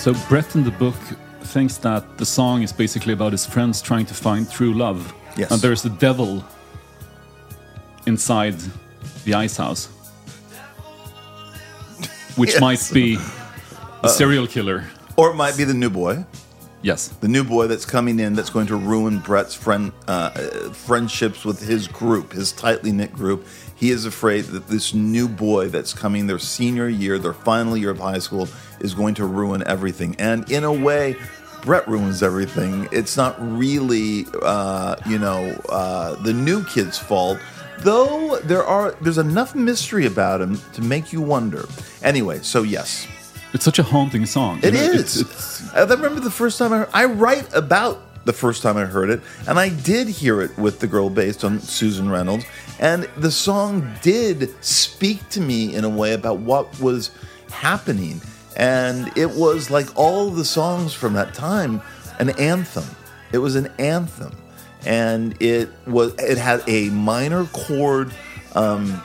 So Bret in the book thinks that the song is basically about his friends trying to find true love. Yes. And there's the devil inside the ice house. Which Yes. might be the serial killer. Or it might be the new boy. Yes. The new boy that's coming in that's going to ruin Bret's friend uh, uh, friendships with his group, his tightly knit group. He is afraid that this new boy that's coming their senior year, their final year of high school, is going to ruin everything. And in a way, Bret ruins everything. It's not really, uh, you know, uh, the new kid's fault. Though there are, there's enough mystery about him to make you wonder. Anyway, so yes, It's such a haunting song. it You know, is. it's- it's- I remember the first time I I write about the first time I heard it, and I did hear it with the girl based on Susan Reynolds, and the song did speak to me in a way about what was happening, and it was like all the songs from that time, an anthem. It was an anthem, and it was it had a minor chord. Um,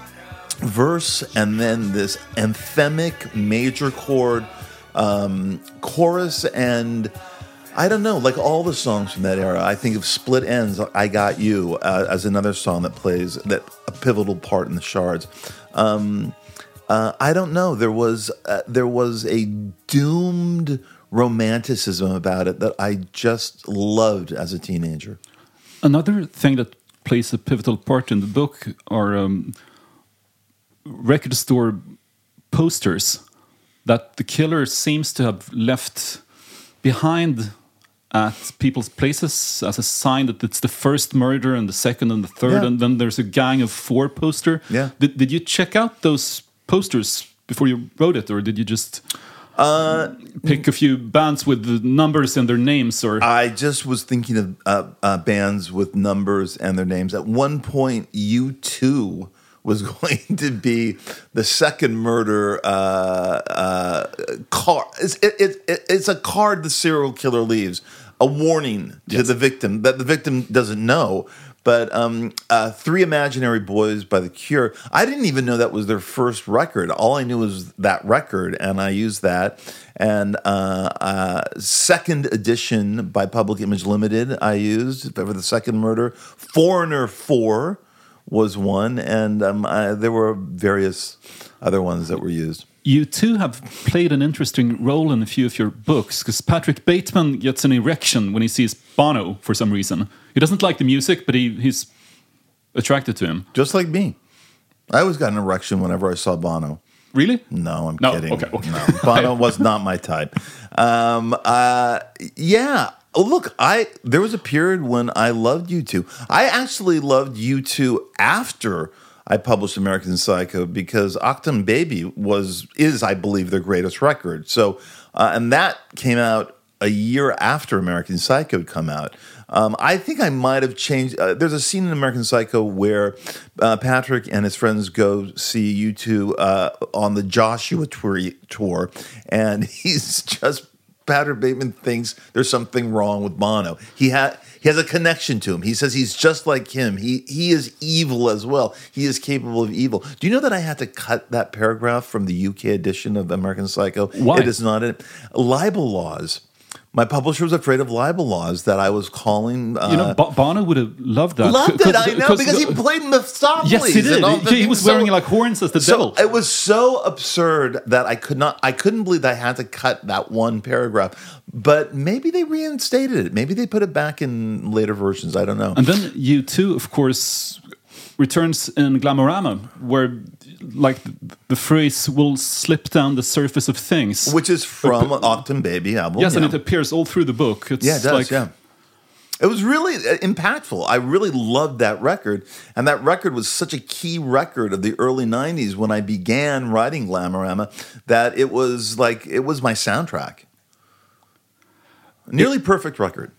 verse and then this anthemic major chord um, chorus and I don't know, like all the songs from that era. I think of Split Enz, I Got You, uh, as another song that plays that a pivotal part in the shards. Um, uh, I don't know. There was uh, there was a doomed romanticism about it that I just loved as a teenager. Another thing that plays a pivotal part in the book are um, record store posters that the killer seems to have left behind at people's places as a sign that it's the first murder and the second and the third, Yeah. and then there's a gang of four poster. Yeah. Did, did you check out those posters before you wrote it, or did you just Uh, pick a few bands with the numbers and their names? Or I just was thinking of uh, uh, bands with numbers and their names. At one point, U2 was [laughs] going to be the second murder uh, uh, card. It's, it, it, it- it's a card the serial killer leaves, a warning to the victim that the victim doesn't know. But um, uh, Three Imaginary Boys by The Cure, I didn't even know that was their first record. All I knew was that record, and I used that. And uh, uh, second edition by Public Image Limited, I used for the second murder. Foreigner 4 was one, and um, I, there were various other ones that were used. U2 have played an interesting role in a few of your books because Patrick Bateman gets an erection when he sees Bono for some reason. He doesn't like the music, but he, he's attracted to him. Just like me. I always got an erection whenever I saw Bono. Really? No, I'm No, kidding. okay, okay. No, [laughs] Bono was not my type. Um, uh, yeah. Oh, Look, I there was a period when I loved U2. I actually loved U2 after I published American Psycho because Achtung Baby was is I believe their greatest record. So, uh, and that came out a year after American Psycho had come out. Um, I think I might have changed. Uh, there's a scene in American Psycho where uh, Patrick and his friends go see U2 uh, on the Joshua tour, tour, and [laughs] he's just Patrick Bateman thinks there's something wrong with Bono. He had he has a connection to him. He says he's just like him. He he is evil as well. He is capable of evil. Do you know that I had to cut that paragraph from the UK edition of American Psycho? Why? It is not in libel laws. My publisher was afraid of libel laws that I was calling. Uh, you know, Bo- Bono would have loved that. loved it. I know, because he played Mephistopheles. Yes, he did. He, he was things. wearing like horns as the so devil. it was so absurd that I could not. I couldn't believe that I had to cut that one paragraph. But maybe they reinstated it. Maybe they put it back in later versions. I don't know. And then U2, of course, returns in Glamorama, where like the phrase will slip down the surface of things. Which is from Achtung Baby album. yes, and it appears all through the book. It's Yeah, it does, like yeah. It was really uh, impactful. I really loved that record. And that record was such a key record of the early 90s when I began writing Glamorama that it was like, it was my soundtrack. Nearly perfect record.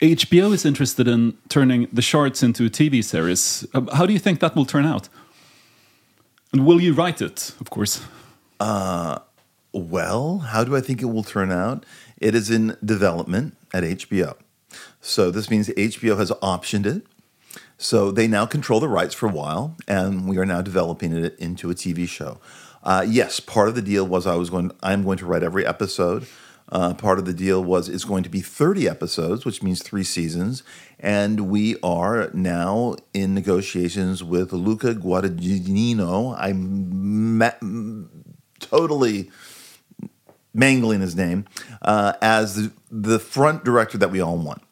HBO is interested in turning the Shards into a TV series. Uh, How do you think that will turn out? And will you write it, of course? Uh, well, how do I think it will turn out? It is in development at HBO. So this means HBO has optioned it. So they now control the rights for a while, and we are now developing it into a TV show. Uh, yes, part of the deal was I was going. I'm going to write every episode. Uh, part of the deal was it's going to be 30 episodes, which means three seasons, and we are now in negotiations with Luca Guadagnino. I'm ma- totally mangling his name uh, as the, the front director that we all want.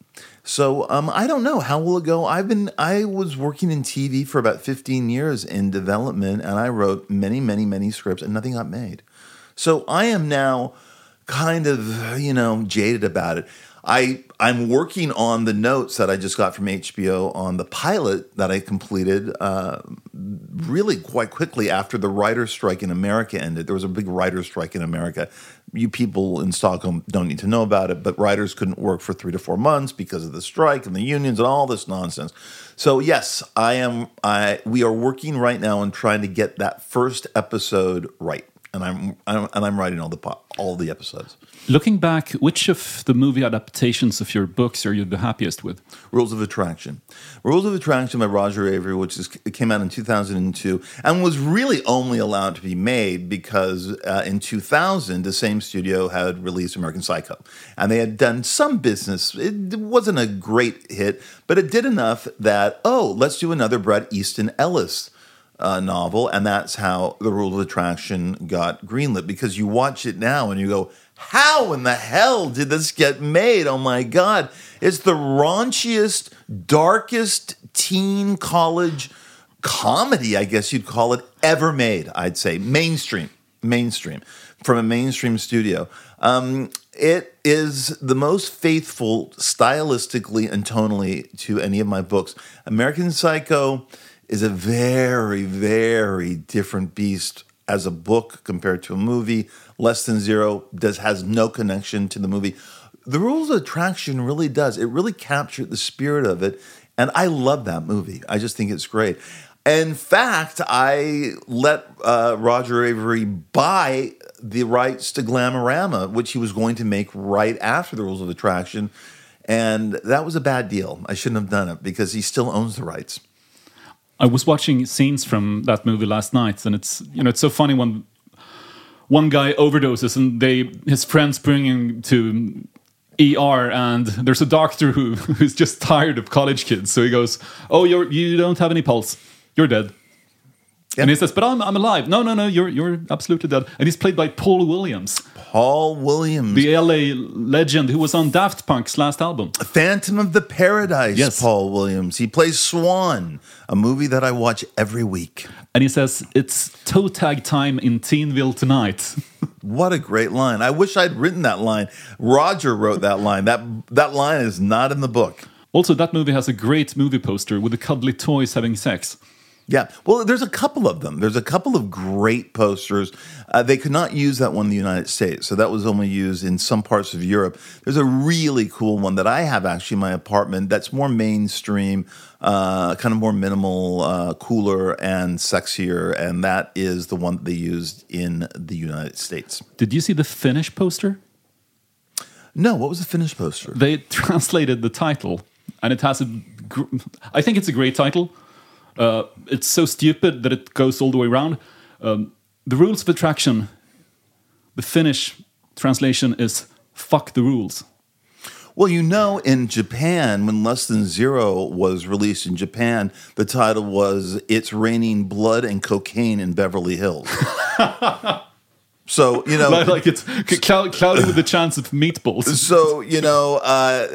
So um, I don't know how will it go. I've been I was working in TV for about 15 years in development, and I wrote many, many, many scripts, and nothing got made. So I am now kind of you know jaded about it. I I'm working on the notes that I just got from HBO on the pilot that I completed uh, really quite quickly after the writer's strike in America ended. There was a big writer's strike in America. You people in Stockholm don't need to know about it, but writers couldn't work for three to four months because of the strike and the unions and all this nonsense. So yes, I am. I we are working right now on trying to get that first episode right, and I'm, I'm and I'm writing all the po- all the episodes. Looking back, which of the movie adaptations of your books are you the happiest with? Rules of Attraction. Rules of Attraction by Roger Avary, which is, came out in 2002 and was really only allowed to be made because uh, in 2000, the same studio had released American Psycho. And they had done some business. It wasn't a great hit, but it did enough that, oh, let's do another Bret Easton Ellis uh, novel. And that's how The Rules of Attraction got greenlit because you watch it now and you go, how in the hell did this get made? Oh my God. It's the raunchiest, darkest teen college comedy, I guess you'd call it, ever made, I'd say. Mainstream. Mainstream. From a mainstream studio. Um, it is the most faithful stylistically and tonally to any of my books. American Psycho is a very, very different beast as a book compared to a movie. Less Than Zero does has no connection to the movie. The Rules of Attraction really does. It really captured the spirit of it, and I love that movie. I just think it's great. In fact, I let uh, Roger Avary buy the rights to Glamorama, which he was going to make right after the Rules of Attraction, and that was a bad deal. I shouldn't have done it because he still owns the rights. I was watching scenes from that movie last night, and it's you know it's so funny when one guy overdoses and they his friends bring him to ER and there's a doctor who [laughs] who's just tired of college kids, so he goes, "Oh, you're you don't have any pulse, you're dead." And he says, "But I'm I'm alive." No, no, no, you're you're absolutely dead. And he's played by Paul Williams. Paul Williams, the LA legend who was on Daft Punk's last album, Phantom of the Paradise. Yes. Paul Williams. He plays Swan, a movie that I watch every week. And he says it's toe tag time in Teenville tonight. [laughs] What a great line! I wish I'd written that line. Roger wrote that line. That that line is not in the book. Also, that movie has a great movie poster with the cuddly toys having sex. Yeah, well, there's a couple of them. There's a couple of great posters. Uh, they could not use that one in the United States, so that was only used in some parts of Europe. There's a really cool one that I have actually in my apartment that's more mainstream, uh, kind of more minimal, uh, cooler, and sexier, and that is the one that they used in the United States. Did you see the Finnish poster? No, what was the Finnish poster? They [laughs] translated the title, and it has a. Gr- I think it's a great title. Uh, it's so stupid that it goes all the way around. Um, the rules of attraction. The Finnish translation is "fuck the rules." Well, you know, in Japan, when Less Than Zero was released in Japan, the title was It's Raining Blood and Cocaine in Beverly Hills. [laughs] So you know, [laughs] like, it's clou- cloudy with the chance of meatballs. [laughs] So you know, uh,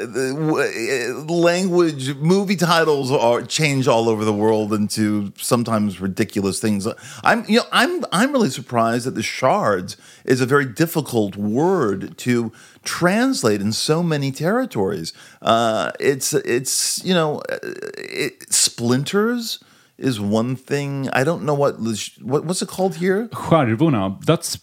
language, movie titles are change all over the world into sometimes ridiculous things. I'm, you know, I'm, I'm really surprised that the shards is a very difficult word to translate in so many territories. Uh, it's, it's, you know, it, splinters is one thing. I don't know what what what's it called here. Skärvorna. That's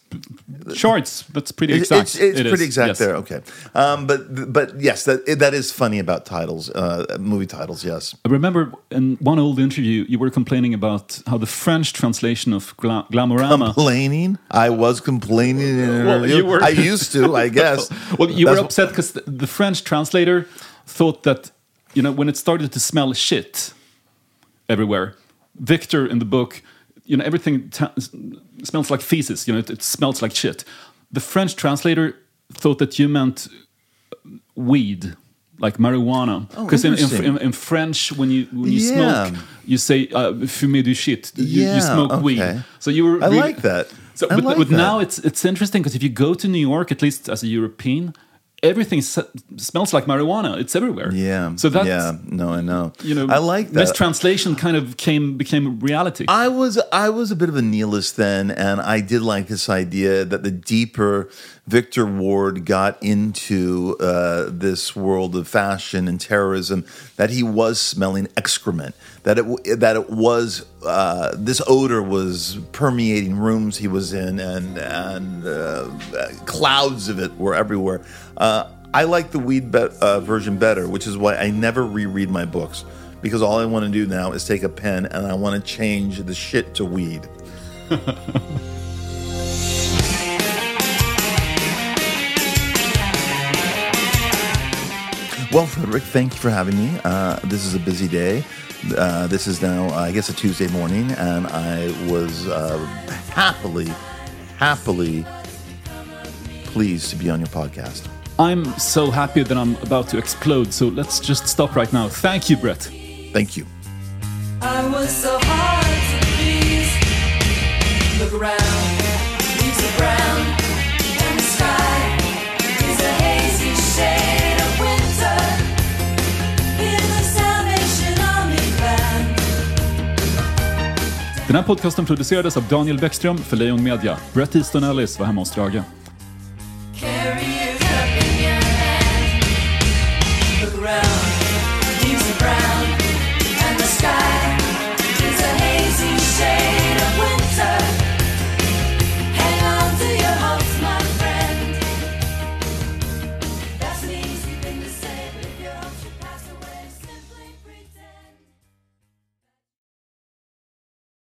shards. That's pretty It- exact. It's, it's It pretty is, exact yes. there. Okay, um, but but yes, that that is funny about titles, uh, movie titles. Yes. I remember in one old interview you were complaining about how the French translation of gla- Glamorama. Complaining. I was complaining. In Well, you were- I used to. I [laughs] guess. well, you were upset because the, the French translator thought that you know when it started to smell shit everywhere. Victor in the book, you know, everything smells like feces. You know, it, it smells like shit. The French translator thought that you meant weed, like marijuana. Oh, Because in, in, in, in French, when you when you Yeah. smoke, you say uh, "fumer du shit." You, you Yeah, smoke weed. So you were. I really- like that. So, I but, like but now it's it's interesting because if you go to New York, at least as a European, everything s- smells like marijuana. It's everywhere. Yeah. So that yeah. No, I know. you know, I like that. Mistranslation kind of came became a reality. I was I was a bit of a nihilist then, and I did like this idea that the deeper Victor Ward got into uh, this world of fashion and terrorism, that he was smelling excrement, that it that it was uh, this odor was permeating rooms he was in, and and uh, clouds of it were everywhere. Uh, I like the weed be- uh, version better, which is why I never reread my books because all I want to do now is take a pen and I want to change the shit to weed. [laughs] Well, Fredrik, thank you for having me. Uh, this is a busy day. Uh, this is now, I guess, a Tuesday morning, and I was uh, happily, happily pleased to be on your podcast. I'm so happy that I'm about to explode. So let's just stop right now. Thank you, Bret. Thank you. I was so hard to please. Look around, leaves are brown, and the sky is a Den här podcasten producerades av Daniel Bäckström för Lejon Media. Brett Easton Ellis var hemma hos Drage.